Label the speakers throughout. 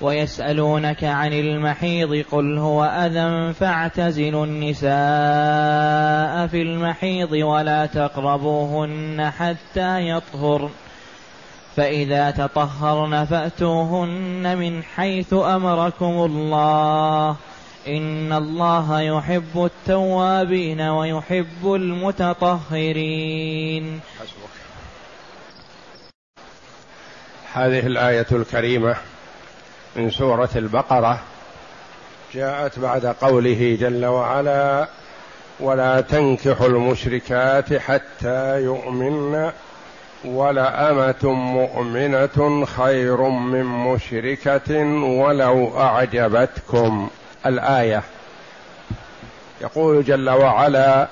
Speaker 1: ويسألونك عن المحيض قل هو أذى فاعتزلوا النساء في المحيض ولا تقربوهن حتى يطهرن فإذا تطهرن فأتوهن من حيث أمركم الله إن الله يحب التوابين ويحب المتطهرين
Speaker 2: هذه الآية الكريمة من سورة البقرة جاءت بعد قوله جل وعلا ولا تنكحوا المشركات حتى يؤمن ولأمة مؤمنة خير من مشركة ولو أعجبتكم. الآية. يقول جل وعلا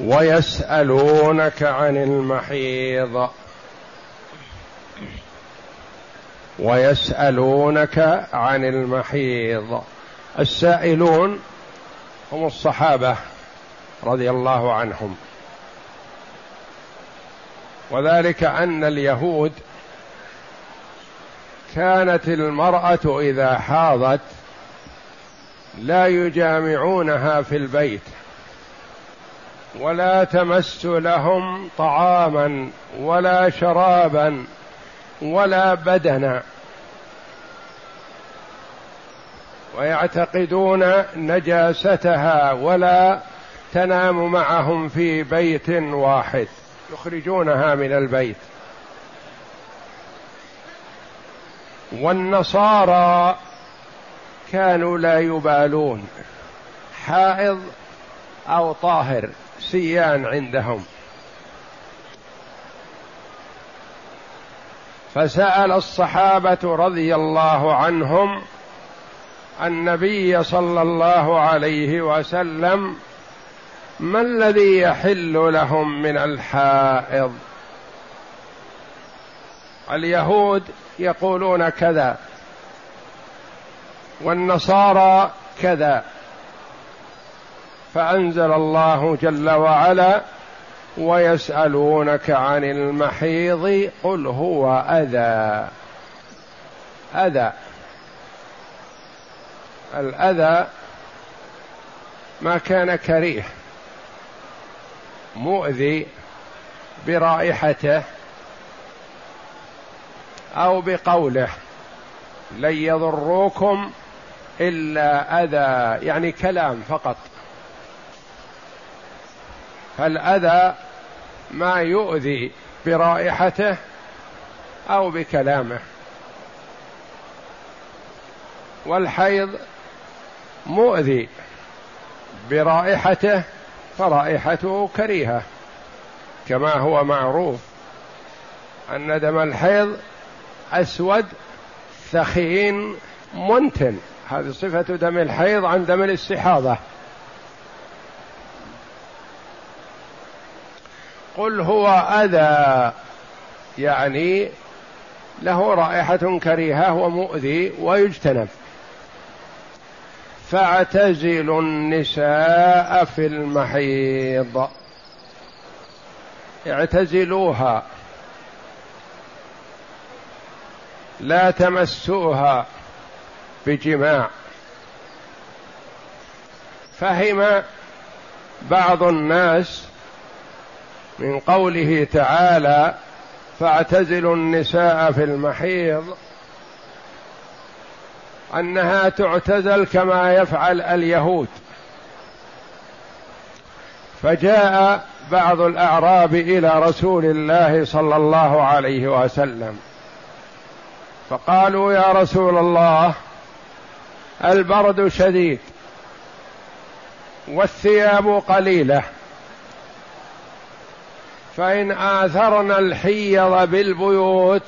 Speaker 2: ويسألونك عن المحيض ويسألونك عن المحيض. السائلون هم الصحابة رضي الله عنهم. وذلك أن اليهود كانت المرأة إذا حاضت لا يجامعونها في البيت ولا تمس لهم طعاما ولا شرابا ولا بدنا ويعتقدون نجاستها ولا تنام معهم في بيت واحد. يخرجونها من البيت. والنصارى كانوا لا يبالون. حائض أو طاهر سيان عندهم. فسأل الصحابة رضي الله عنهم النبي صلى الله عليه وسلم ما الذي يحل لهم من الحائض؟ اليهود يقولون كذا والنصارى كذا فأنزل الله جل وعلا ويسألونك عن المحيض قل هو أذى. أذى. الأذى ما كان كريه مؤذي برائحته أو بقوله لن يضروكم إلا أذى. يعني كلام فقط. فالأذى ما يؤذي برائحته أو بكلامه. والحيض مؤذي برائحته فرائحته كريهة كما هو معروف أن دم الحيض أسود ثخين منتن. هذه صفة دم الحيض عن دم الاستحاضة. قل هو أذى. يعني له رائحة كريهة ومؤذي ويجتنب. فاعتزلوا النساء في المحيض. اعتزلوها. لا تمسوها بجماع. فهم بعض الناس من قوله تعالى فاعتزلوا النساء في المحيض أنها تعتزل كما يفعل اليهود. فجاء بعض الأعراب إلى رسول الله صلى الله عليه وسلم فقالوا يا رسول الله البرد شديد والثياب قليلة فإن آثرنا الحيض بالبيوت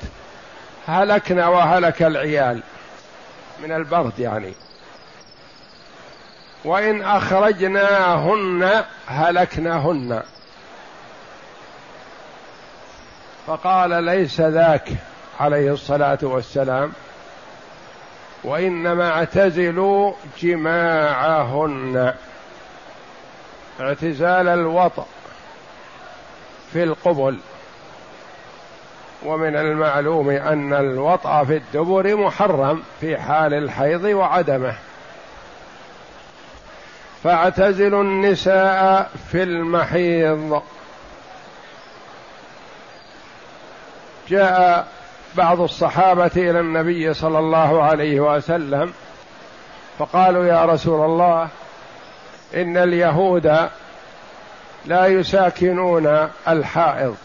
Speaker 2: هلكنا وهلك العيال. من البرد يعني. وإن أخرجناهن هلكناهن. فقال ليس ذاك عليه الصلاة والسلام. وإنما اعتزلوا جماعهن. اعتزال الوطأ في القبل. ومن المعلوم أن الوطأ في الدبر محرم في حال الحيض وعدمه. فاعتزلوا النساء في المحيض. جاء بعض الصحابة إلى النبي صلى الله عليه وسلم فقالوا يا رسول الله إن اليهود لا يساكنون الحائض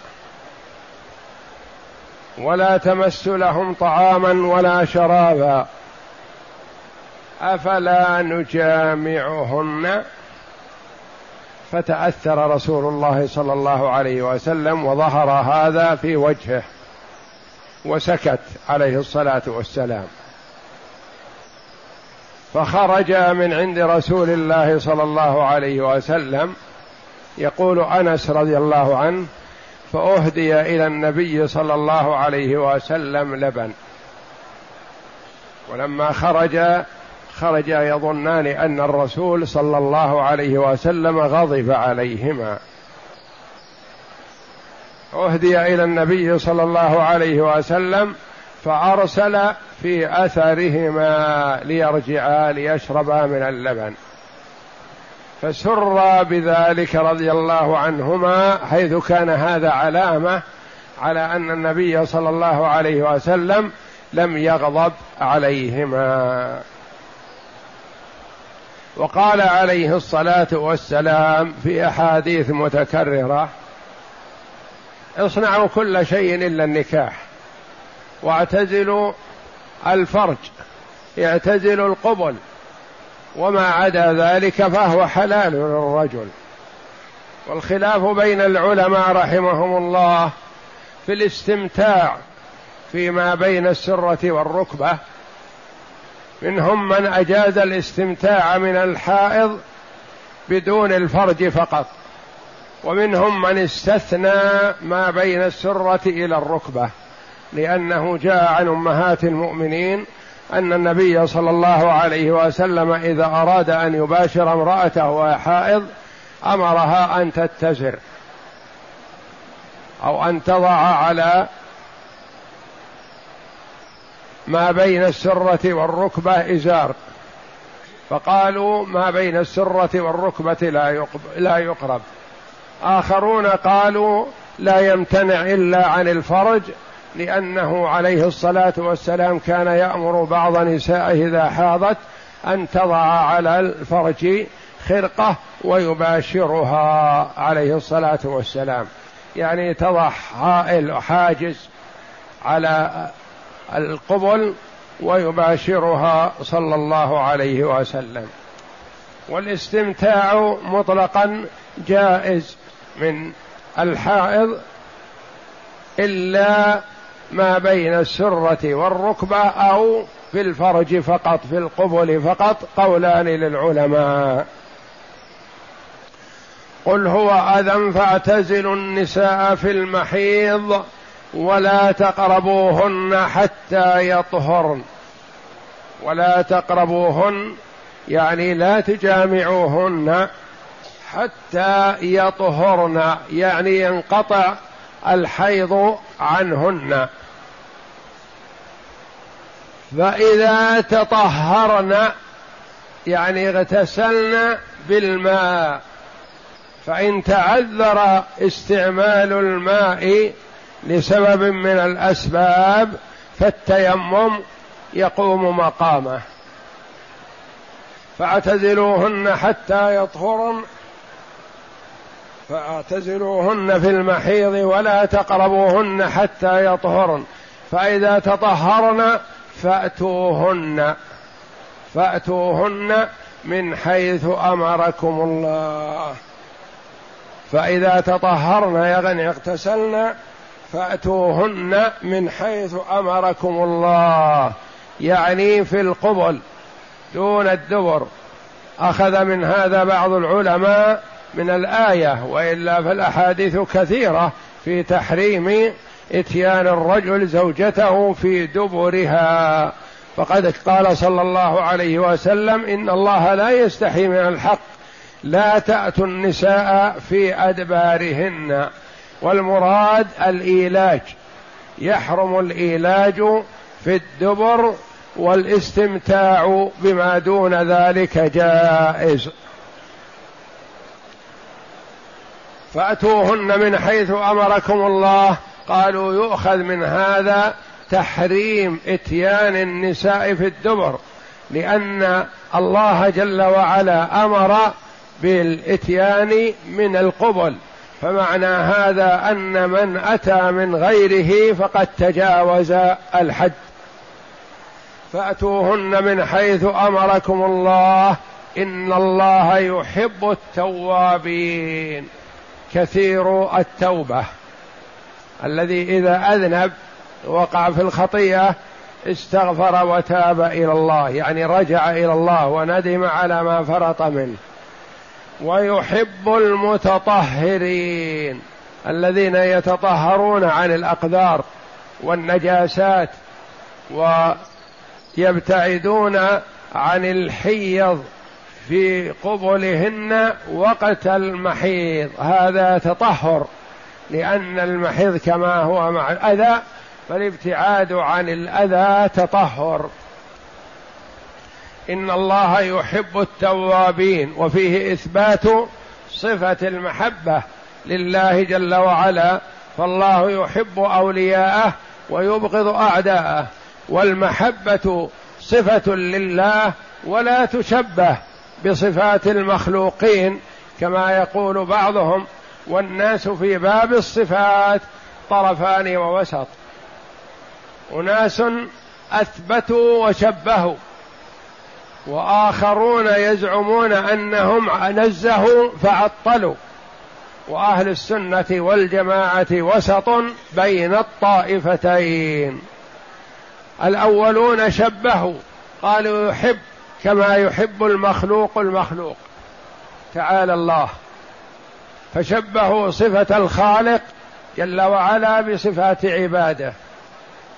Speaker 2: ولا تمس لهم طعاما ولا شرابا أفلا نجامعهن؟ فتأثر رسول الله صلى الله عليه وسلم وظهر هذا في وجهه وسكت عليه الصلاة والسلام. فخرج من عند رسول الله صلى الله عليه وسلم يقول أنس رضي الله عنه فأهدي إلى النبي صلى الله عليه وسلم لبن. ولما خرج خرج يظنان أن الرسول صلى الله عليه وسلم غضب عليهما. أهدي إلى النبي صلى الله عليه وسلم فأرسل في أثرهما ليرجعا ليشربا من اللبن. فسر بذلك رضي الله عنهما حيث كان هذا علامة على أن النبي صلى الله عليه وسلم لم يغضب عليهما. وقال عليه الصلاة والسلام في أحاديث متكررة اصنعوا كل شيء إلا النكاح واعتزلوا الفرج اعتزلوا القبل وما عدا ذلك فهو حلال للرجل. والخلاف بين العلماء رحمهم الله في الاستمتاع فيما بين السرة والركبة. منهم من أجاز الاستمتاع من الحائض بدون الفرج فقط. ومنهم من استثنى ما بين السرة إلى الركبة لأنه جاء عن أمهات المؤمنين أن النبي صلى الله عليه وسلم إذا أراد أن يباشر امرأته وهي حائض أمرها أن تتزر. أو أن تضع على ما بين السرة والركبة إزار. فقالوا ما بين السرة والركبة لا لا يقرب. آخرون قالوا لا يمتنع إلا عن الفرج لأنه عليه الصلاة والسلام كان يأمر بعض نسائه إذا حاضت أن تضع على الفرج خرقة ويباشرها عليه الصلاة والسلام. يعني تضع حائل حاجز على القبل ويباشرها صلى الله عليه وسلم. والاستمتاع مطلقا جائز من الحائض إلا ما بين السرة والركبة أو في الفرج فقط في القبل فقط قولان للعلماء. قل هو أذى فاعتزلوا النساء في المحيض ولا تقربوهن حتى يطهرن. ولا تقربوهن يعني لا تجامعوهن حتى يطهرن يعني ينقطع الحيض عنهن. فإذا تطهرن يعني اغتسلن بالماء فإن تعذر استعمال الماء لسبب من الأسباب فالتيمم يقوم مقامه. فاعتزلوهن حتى يطهرن. فاعتزلوهن في المحيض ولا تقربوهن حتى يطهرن. فإذا تطهرن فأتوهن فأتوهن من حيث أمركم الله. فإذا تطهرن يعني اغتسلن فأتوهن من حيث أمركم الله. يعني في القبل دون الدبر. أخذ من هذا بعض العلماء من الآية وإلا فالأحاديث كثيرة في تحريم إتيان الرجل زوجته في دبرها. فقد قال صلى الله عليه وسلم إن الله لا يستحي من الحق لا تأتوا النساء في أدبارهن. والمراد الإيلاج. يحرم الإيلاج في الدبر والاستمتاع بما دون ذلك جائز. فأتوهن من حيث أمركم الله قالوا يؤخذ من هذا تحريم إتيان النساء في الدبر لأن الله جل وعلا أمر بالإتيان من القبل. فمعنى هذا أن من أتى من غيره فقد تجاوز الحد. فأتوهن من حيث أمركم الله إن الله يحب التوابين. كثير التوبة. الذي إذا أذنب وقع في الخطيئة استغفر وتاب إلى الله يعني رجع إلى الله وندم على ما فرط منه. ويحب المتطهرين الذين يتطهرون عن الأقدار والنجاسات ويبتعدون عن الحيض في قبلهن وقت المحيض. هذا تطهر. لأن المحيض كما هو مع الأذى فالابتعاد عن الأذى تطهر. إن الله يحب التوابين وفيه إثبات صفة المحبة لله جل وعلا فالله يحب أولياءه ويبغض أعداءه والمحبة صفة لله ولا تشبه بصفات المخلوقين كما يقول بعضهم والناس في باب الصفات طرفان ووسط. أناس أثبتوا وشبهوا وآخرون يزعمون أنهم نزهوا فعطلوا. وأهل السنة والجماعة وسط بين الطائفتين. الأولون شبهوا قالوا يحب كما يحب المخلوق المخلوق. تعالى الله. فشبهوا صفة الخالق جل وعلا بصفات عباده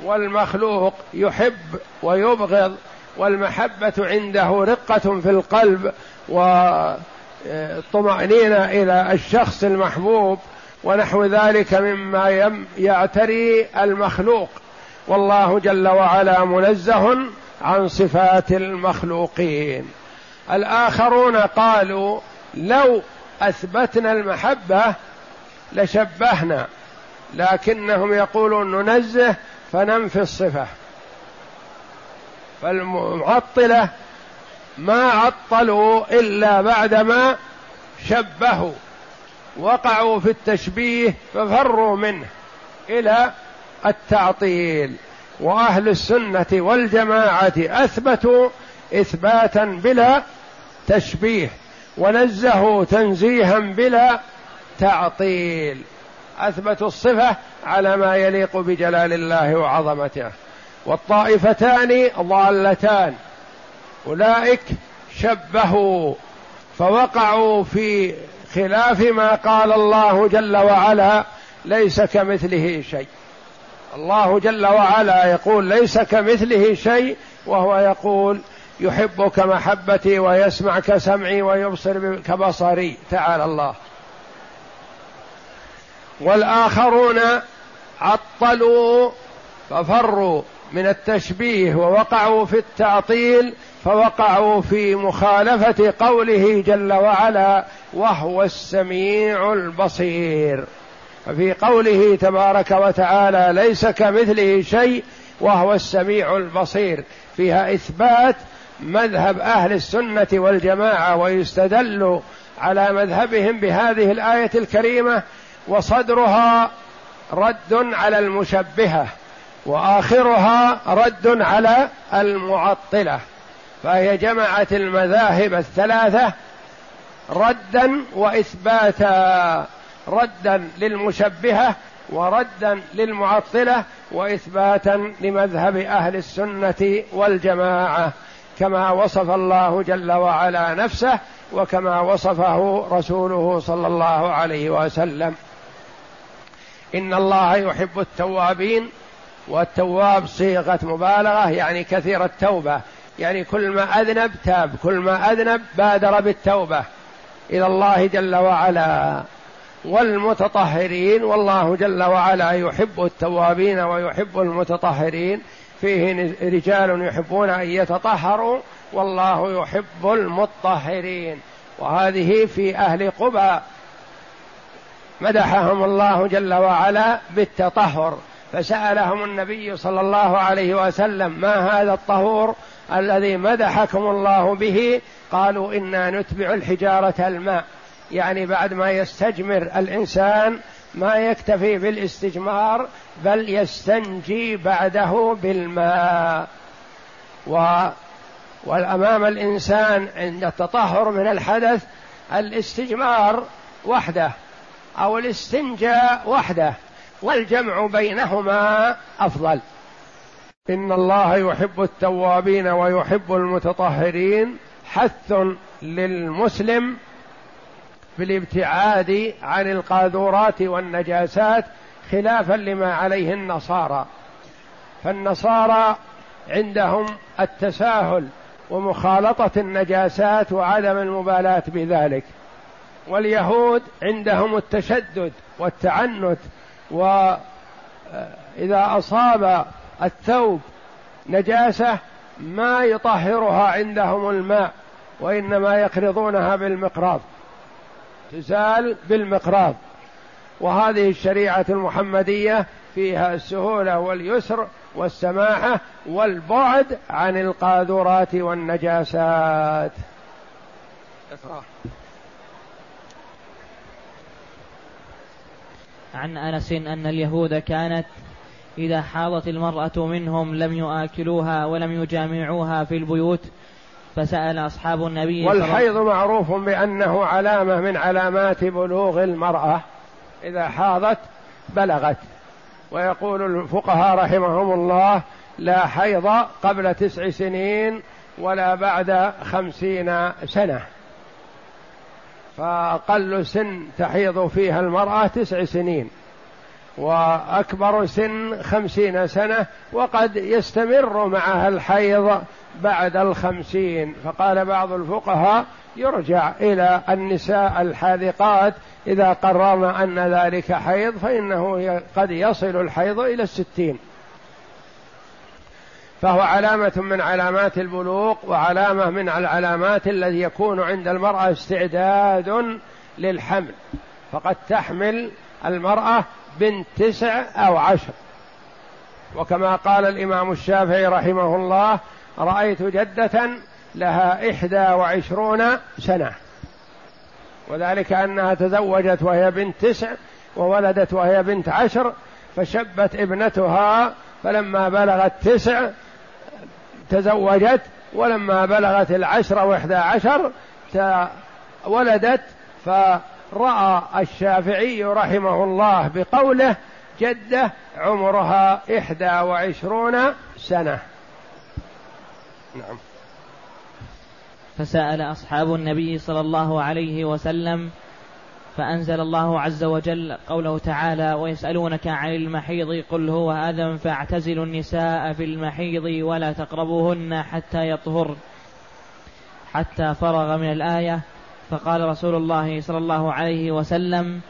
Speaker 2: والمخلوق يحب ويبغض والمحبة عنده رقة في القلب وطمأنينة إلى الشخص المحبوب ونحو ذلك مما يعتري المخلوق. والله جل وعلا منزه عن صفات المخلوقين. الآخرون قالوا لو أثبتنا المحبة لشبهنا لكنهم يقولون ننزه فننفي الصفة. فالمعطلة ما عطلوا إلا بعدما شبهوا وقعوا في التشبيه ففروا منه إلى التعطيل. وأهل السنة والجماعة أثبتوا إثباتا بلا تشبيه. ونزهوا تنزيها بلا تعطيل. اثبتوا الصفة على ما يليق بجلال الله وعظمته. والطائفتان ضالتان. أولئك شبهوا فوقعوا في خلاف ما قال الله جل وعلا ليس كمثله شيء. الله جل وعلا يقول ليس كمثله شيء وهو يقول يحبك محبتي ويسمع كسمعي ويبصر كبصري. تعالى الله. والآخرون عطلوا ففروا من التشبيه ووقعوا في التعطيل فوقعوا في مخالفة قوله جل وعلا وهو السميع البصير. ففي قوله تبارك وتعالى ليس كمثله شيء وهو السميع البصير. فيها إثبات مذهب أهل السنة والجماعة ويستدل على مذهبهم بهذه الآية الكريمة وصدرها رد على المشبهة وآخرها رد على المعطلة فهي جمعت المذاهب الثلاثة ردا وإثباتا ردا للمشبهة وردا للمعطلة وإثباتا لمذهب أهل السنة والجماعة. كما وصف الله جل وعلا نفسه وكما وصفه رسوله صلى الله عليه وسلم. إن الله يحب التوابين والتواب صيغة مبالغة يعني كثير التوبة. يعني كل ما أذنب تاب كل ما أذنب بادر بالتوبة إلى الله جل وعلا. والمتطهرين والله جل وعلا يحب التوابين ويحب المتطهرين. فيه رجال يحبون أن يتطهروا والله يحب المطهرين وهذه في أهل قبى مدحهم الله جل وعلا بالتطهر فسألهم النبي صلى الله عليه وسلم ما هذا الطهور الذي مدحكم الله به قالوا إنا نتبع الحجارة الماء يعني بعد ما يستجمر الإنسان ما يكتفي بالاستجمار بل يستنجي بعده بالماء. و والأمام الإنسان عند التطهر من الحدث الاستجمار وحده أو الاستنجاء وحده والجمع بينهما أفضل. إن الله يحب التوابين ويحب المتطهرين حث للمسلم بالابتعاد عن القاذورات والنجاسات خلافا لما عليه النصارى. فالنصارى عندهم التساهل ومخالطة النجاسات وعدم المبالاة بذلك. واليهود عندهم التشدد والتعنت واذا أصاب الثوب نجاسة ما يطهرها عندهم الماء وإنما يقرضونها بالمقراض تزال بالمقراض. وهذه الشريعة المحمدية فيها السهولة واليسر والسماحة والبعد عن القاذورات والنجاسات.
Speaker 1: عن أنس أن اليهود كانت إذا حاضت المرأة منهم لم يآكلوها ولم يجامعوها في البيوت فسأل أصحاب النبي
Speaker 2: والحيض معروف بأنه علامة من علامات بلوغ المرأة. إذا حاضت بلغت. ويقول الفقهاء رحمهم الله لا حيض قبل تسع سنين ولا بعد خمسين سنة. فأقل سن تحيض فيها المرأة تسع سنين وأكبر سن خمسين سنة وقد يستمر معها الحيض بعد الخمسين. فقال بعض الفقهاء يرجع إلى النساء الحاذقات. إذا قررنا أن ذلك حيض فإنه قد يصل الحيض إلى الستين. فهو علامة من علامات البلوغ وعلامة من العلامات الذي يكون عند المرأة استعداد للحمل. فقد تحمل المرأة بنت تسع أو عشر. وكما قال الإمام الشافعي رحمه الله رأيت جدة لها إحدى وعشرون سنة. وذلك أنها تزوجت وهي بنت تسع وولدت وهي بنت عشر فشبت ابنتها فلما بلغت تسع تزوجت ولما بلغت العشر وإحدى عشر ولدت فرأى الشافعي رحمه الله بقوله جدة عمرها إحدى وعشرون سنة. نعم.
Speaker 1: فسأل أصحاب النبي صلى الله عليه وسلم فأنزل الله عز وجل قوله تعالى ويسألونك عن المحيض قل هو أذى فاعتزلوا النساء في المحيض ولا تقربوهن حتى يطهرن حتى فرغ من الآية فقال رسول الله صلى الله عليه وسلم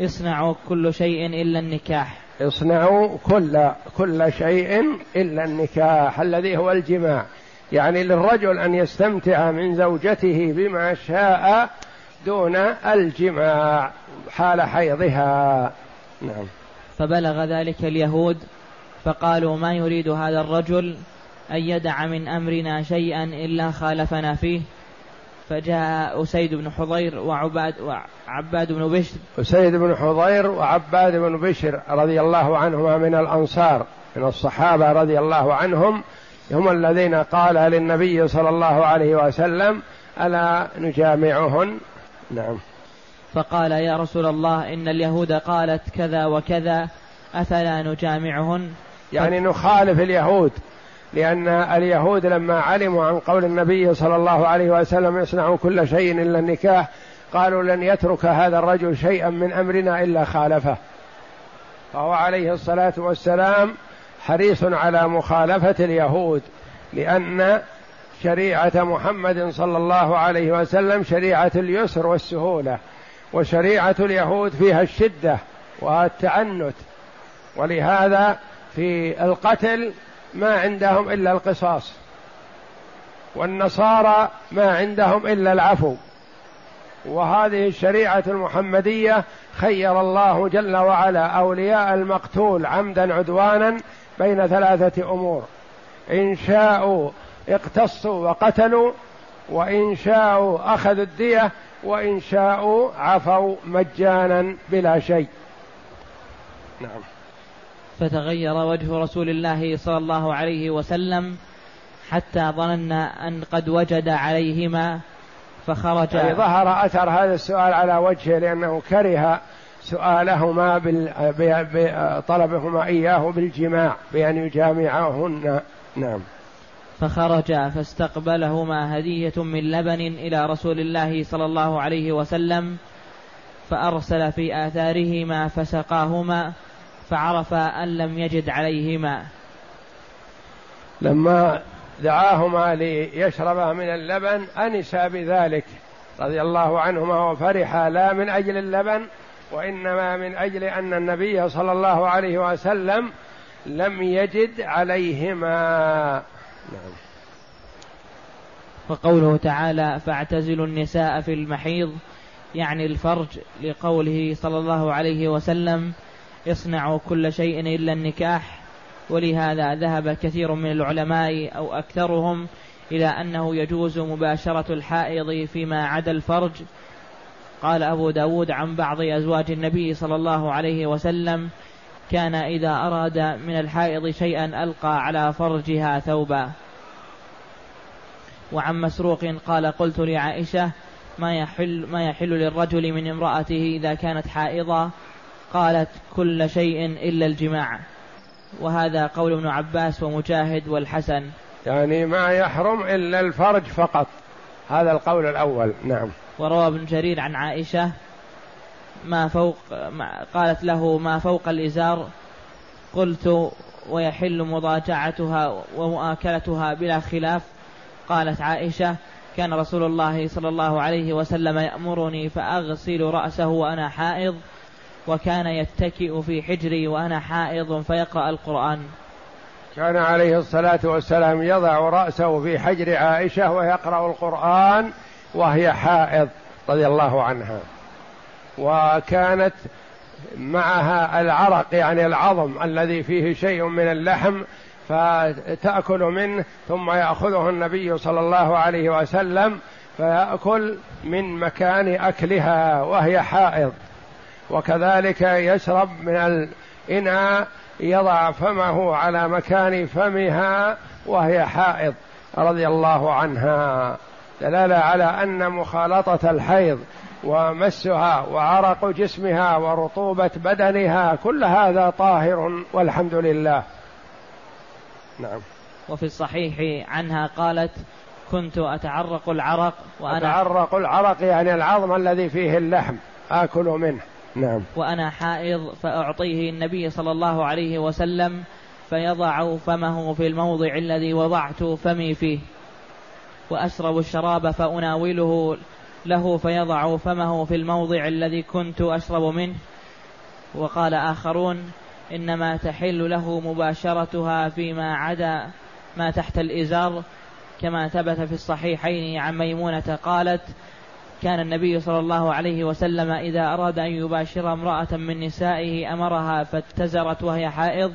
Speaker 1: اصنعوا كل شيء إلا النكاح
Speaker 2: اصنعوا كل كل شيء إلا النكاح الذي هو الجماع يعني للرجل أن يستمتع من زوجته بما شاء دون الجماع حال حيضها. نعم.
Speaker 1: فبلغ ذلك اليهود فقالوا ما يريد هذا الرجل أن يدع من أمرنا شيئا إلا خالفنا فيه. فجاء أسيد بن حضير وعباد وعباد بن بشر.
Speaker 2: أسيد بن حضير وعباد بن بشر رضي الله عنهما من الأنصار من الصحابة رضي الله عنهم هم الذين قال للنبي صلى الله عليه وسلم ألا نجامعهن؟ نعم.
Speaker 1: فقال يا رسول الله إن اليهود قالت كذا وكذا أفلا نجامعهن؟
Speaker 2: يعني نخالف اليهود لأن اليهود لما علموا عن قول النبي صلى الله عليه وسلم يصنع كل شيء إلا النكاح قالوا لن يترك هذا الرجل شيئا من أمرنا إلا خالفه. فهو عليه الصلاة والسلام حريص على مخالفة اليهود لأن شريعة محمد صلى الله عليه وسلم شريعة اليسر والسهولة وشريعة اليهود فيها الشدة والتعنت. ولهذا في القتل ما عندهم إلا القصاص والنصارى ما عندهم إلا العفو. وهذه الشريعة المحمدية خير الله جل وعلا أولياء المقتول عمدا عدوانا بين ثلاثة أمور. إن شاءوا اقتصوا وقتلوا وإن شاءوا أخذوا الدية وإن شاءوا عفوا مجانا بلا شيء. نعم.
Speaker 1: فتغير وجه رسول الله صلى الله عليه وسلم حتى ظننا أن قد وجد عليهما فخرج.
Speaker 2: يعني ظهر أثر هذا السؤال على وجهه لأنه كره سؤالهما بطلبهما إياه بالجماع بأن يجامعهن. نعم.
Speaker 1: فخرج فاستقبلهما هدية من لبن إلى رسول الله صلى الله عليه وسلم فأرسل في آثارهما فسقاهما فعرف أن لم يجد عليهما.
Speaker 2: لما دعاهما ليشربا من اللبن أنسا بذلك رضي الله عنهما وفرحا لا من أجل اللبن وإنما من أجل أن النبي صلى الله عليه وسلم لم يجد عليهما. نعم.
Speaker 1: وقوله تعالى فاعتزلوا النساء في المحيض يعني الفرج لقوله صلى الله عليه وسلم اصنعوا كل شيء إلا النكاح. ولهذا ذهب كثير من العلماء أو أكثرهم إلى أنه يجوز مباشرة الحائض فيما عدا الفرج قال أبو داود عن بعض أزواج النبي صلى الله عليه وسلم كان إذا أراد من الحائض شيئا ألقى على فرجها ثوبا. وعن مسروق قال قلت لعائشة ما يحل, ما يحل للرجل من امرأته إذا كانت حائضة؟ قالت كل شيء إلا الجماع. وهذا قول ابن عباس ومجاهد والحسن.
Speaker 2: يعني ما يحرم إلا الفرج فقط. هذا القول الأول. نعم.
Speaker 1: وروى ابن جرير عن عائشة ما فوق ما قالت له ما فوق الإزار قلت ويحل مضاجعتها ومؤاكلتها بلا خلاف. قالت عائشة كان رسول الله صلى الله عليه وسلم يأمرني فأغسل رأسه وأنا حائض وكان يتكئ في حجري وأنا حائض فيقرأ القرآن.
Speaker 2: كان عليه الصلاة والسلام يضع رأسه في حجر عائشة ويقرأ القرآن وهي حائض رضي الله عنها. وكانت معها العرق يعني العظم الذي فيه شيء من اللحم فتأكل منه ثم يأخذه النبي صلى الله عليه وسلم فيأكل من مكان أكلها وهي حائض. وكذلك يشرب من الإناء يضع فمه على مكان فمها وهي حائض رضي الله عنها. دلالة على أن مخالطة الحيض ومسها وعرق جسمها ورطوبة بدنها كل هذا طاهر والحمد لله.
Speaker 1: نعم. وفي الصحيح عنها قالت كنت أتعرق العرق
Speaker 2: وأنا أتعرق العرق يعني العظم الذي فيه اللحم آكل منه. نعم.
Speaker 1: وأنا حائض فأعطيه النبي صلى الله عليه وسلم فيضع فمه في الموضع الذي وضعت فمي فيه. وأشرب الشراب فأناوله له فيضع فمه في الموضع الذي كنت أشرب منه. وقال آخرون إنما تحل له مباشرتها فيما عدا ما تحت الإزار كما ثبت في الصحيحين عن ميمونة قالت كان النبي صلى الله عليه وسلم إذا أراد أن يباشر امرأة من نسائه أمرها فاتزرت وهي حائض.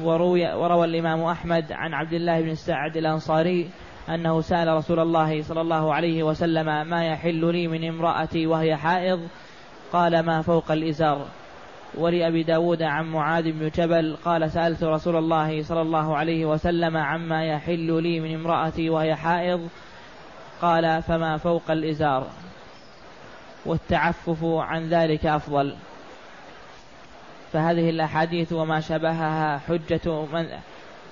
Speaker 1: وروي وروى الإمام أحمد عن عبد الله بن سعد الأنصاري أنه سأل رسول الله صلى الله عليه وسلم ما يحل لي من امرأتي وهي حائض؟ قال ما فوق الإزار. ولأبي داود عن معاذ بن جبل قال سألت رسول الله صلى الله عليه وسلم عما يحل لي من امرأتي وهي حائض؟ قال فما فوق الإزار والتعفف عن ذلك أفضل. فهذه الأحاديث وما شبهها حجة من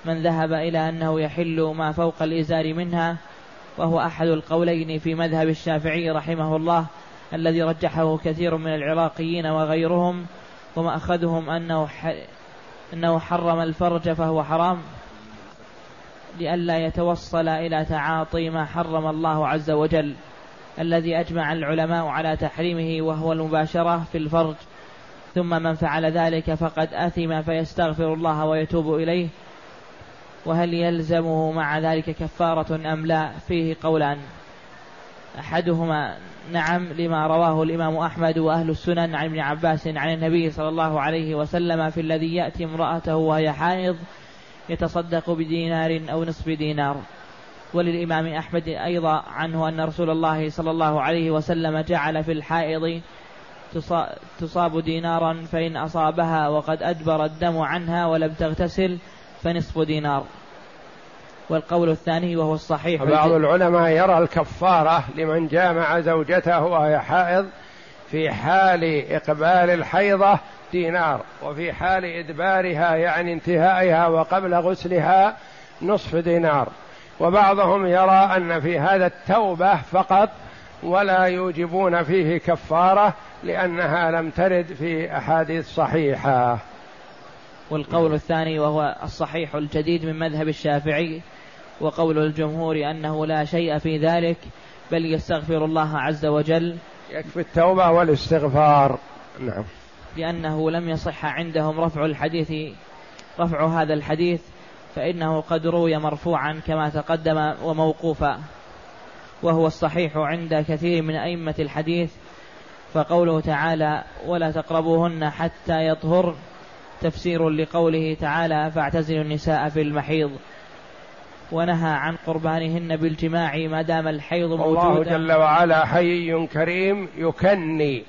Speaker 1: من ذهب إلى أنه يحل ما فوق الإزار منها وهو أحد القولين في مذهب الشافعي رحمه الله الذي رجحه كثير من العراقيين وغيرهم ومأخذهم أنه أنه حرم الفرج فهو حرام. لئلا يتوصل إلى تعاطي ما حرم الله عز وجل الذي أجمع العلماء على تحريمه وهو المباشرة في الفرج. ثم من فعل ذلك فقد أثم فيستغفر الله ويتوب إليه. وهل يلزمه مع ذلك كفارة أم لا؟ فيه قولان. أحدهما نعم لما رواه الإمام أحمد وأهل السنن عن ابن عباس عن النبي صلى الله عليه وسلم في الذي يأتي امرأته وهي حائض يتصدق بدينار أو نصف دينار. وللإمام أحمد أيضا عنه أن رسول الله صلى الله عليه وسلم جعل في الحائض تصاب دينارا فإن أصابها وقد أدبر الدم عنها ولم تغتسل فنصف دينار. والقول الثاني وهو الصحيح.
Speaker 2: بعض العلماء يرى الكفارة لمن جامع زوجته وهي حائض في حال إقبال الحيضة دينار وفي حال إدبارها يعني انتهائها وقبل غسلها نصف دينار. وبعضهم يرى أن في هذا التوبة فقط ولا يوجبون فيه كفارة لأنها لم ترد في أحاديث صحيحة.
Speaker 1: والقول الثاني وهو الصحيح الجديد من مذهب الشافعي وقول الجمهور أنه لا شيء في ذلك بل يستغفر الله عز وجل.
Speaker 2: يكفي التوبة والاستغفار. نعم.
Speaker 1: لأنه لم يصح عندهم رفع الحديث رفع هذا الحديث فإنه قد روي مرفوعا كما تقدم وموقوفا. وهو الصحيح عند كثير من أئمة الحديث فقوله تعالى ولا تقربوهن حتى يطهر تفسير لقوله تعالى فاعتزلوا النساء في المحيض ونهى عن قربانهن بالجماع ما دام الحيض موجودا.
Speaker 2: الله جل وعلا حي كريم يكني.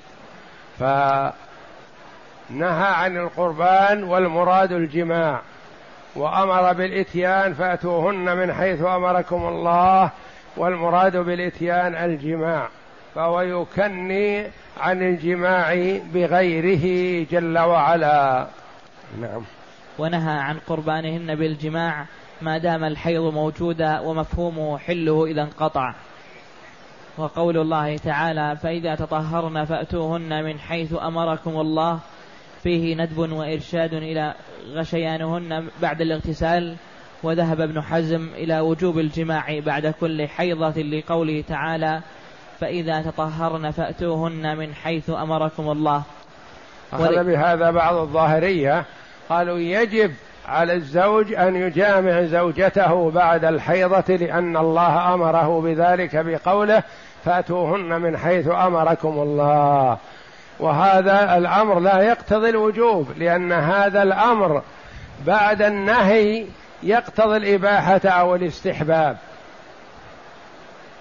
Speaker 2: فنهى عن القربان والمراد الجماع وأمر بالإتيان فأتوهن من حيث أمركم الله والمراد بالإتيان الجماع فهو يكني عن الجماع بغيره جل وعلا. نعم.
Speaker 1: ونهى عن قربانهن بالجماع ما دام الحيض موجودا ومفهومه حله إذا انقطع. وقول الله تعالى فإذا تطهرن فأتوهن من حيث أمركم الله فيه ندب وإرشاد إلى غشيانهن بعد الاغتسال وذهب ابن حزم إلى وجوب الجماع بعد كل حيضة لقوله تعالى فإذا تطهرن فأتوهن من حيث أمركم الله.
Speaker 2: أخذ بهذا بعض الظاهرية قالوا يجب على الزوج أن يجامع زوجته بعد الحيضة لأن الله أمره بذلك بقوله فأتوهن من حيث أمركم الله. وهذا الأمر لا يقتضي الوجوب لأن هذا الأمر بعد النهي يقتضي الإباحة أو الاستحباب.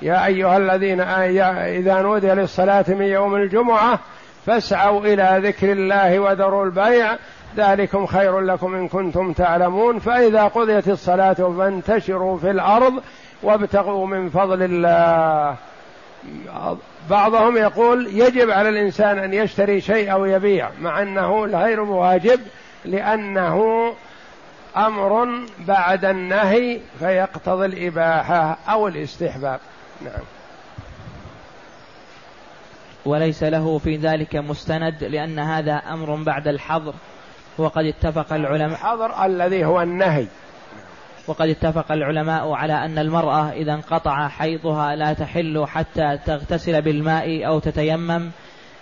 Speaker 2: يا أيها الذين إذا نودي للصلاة من يوم الجمعة فاسعوا إلى ذكر الله وذروا البيع ذلكم خير لكم إن كنتم تعلمون. فإذا قضيت الصلاة فانتشروا في الأرض وابتغوا من فضل الله. بعضهم يقول يجب على الإنسان أن يشتري شيء أو يبيع مع أنه غير واجب لأنه أمر بعد النهي فيقتضي الإباحة أو الاستحباب. نعم.
Speaker 1: وليس له في ذلك مستند لأن هذا أمر بعد الحظر وقد اتفق العلماء.
Speaker 2: الحظر الذي هو النهي.
Speaker 1: وقد اتفق العلماء على أن المرأة إذا انقطع حيضها لا تحل حتى تغتسل بالماء أو تتيمم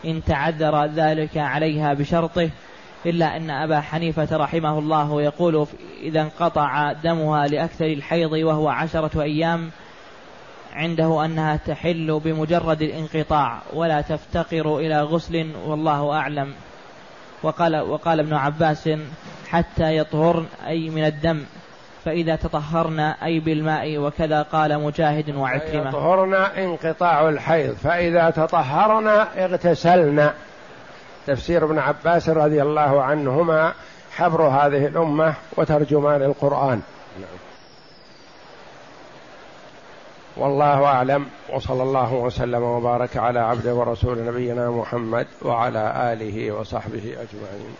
Speaker 1: إن تعذر ذلك عليها بشرطه إلا أن أبا حنيفة رحمه الله يقول إذا انقطع دمها لأكثر الحيض وهو عشرة أيام عنده أنها تحل بمجرد الانقطاع ولا تفتقر إلى غسل والله أعلم. وقال وقال ابن عباس حتى يطهرن أي من الدم. فإذا تطهرن أي بالماء وكذا قال مجاهد وعكرمة.
Speaker 2: يطهرن انقطاع الحيض فإذا تطهرن اغتسلن تفسير ابن عباس رضي الله عنهما حبر هذه الأمة وترجمان القرآن والله أعلم وصلى الله وسلم وبارك على عبده ورسول نبينا محمد وعلى آله وصحبه أجمعين.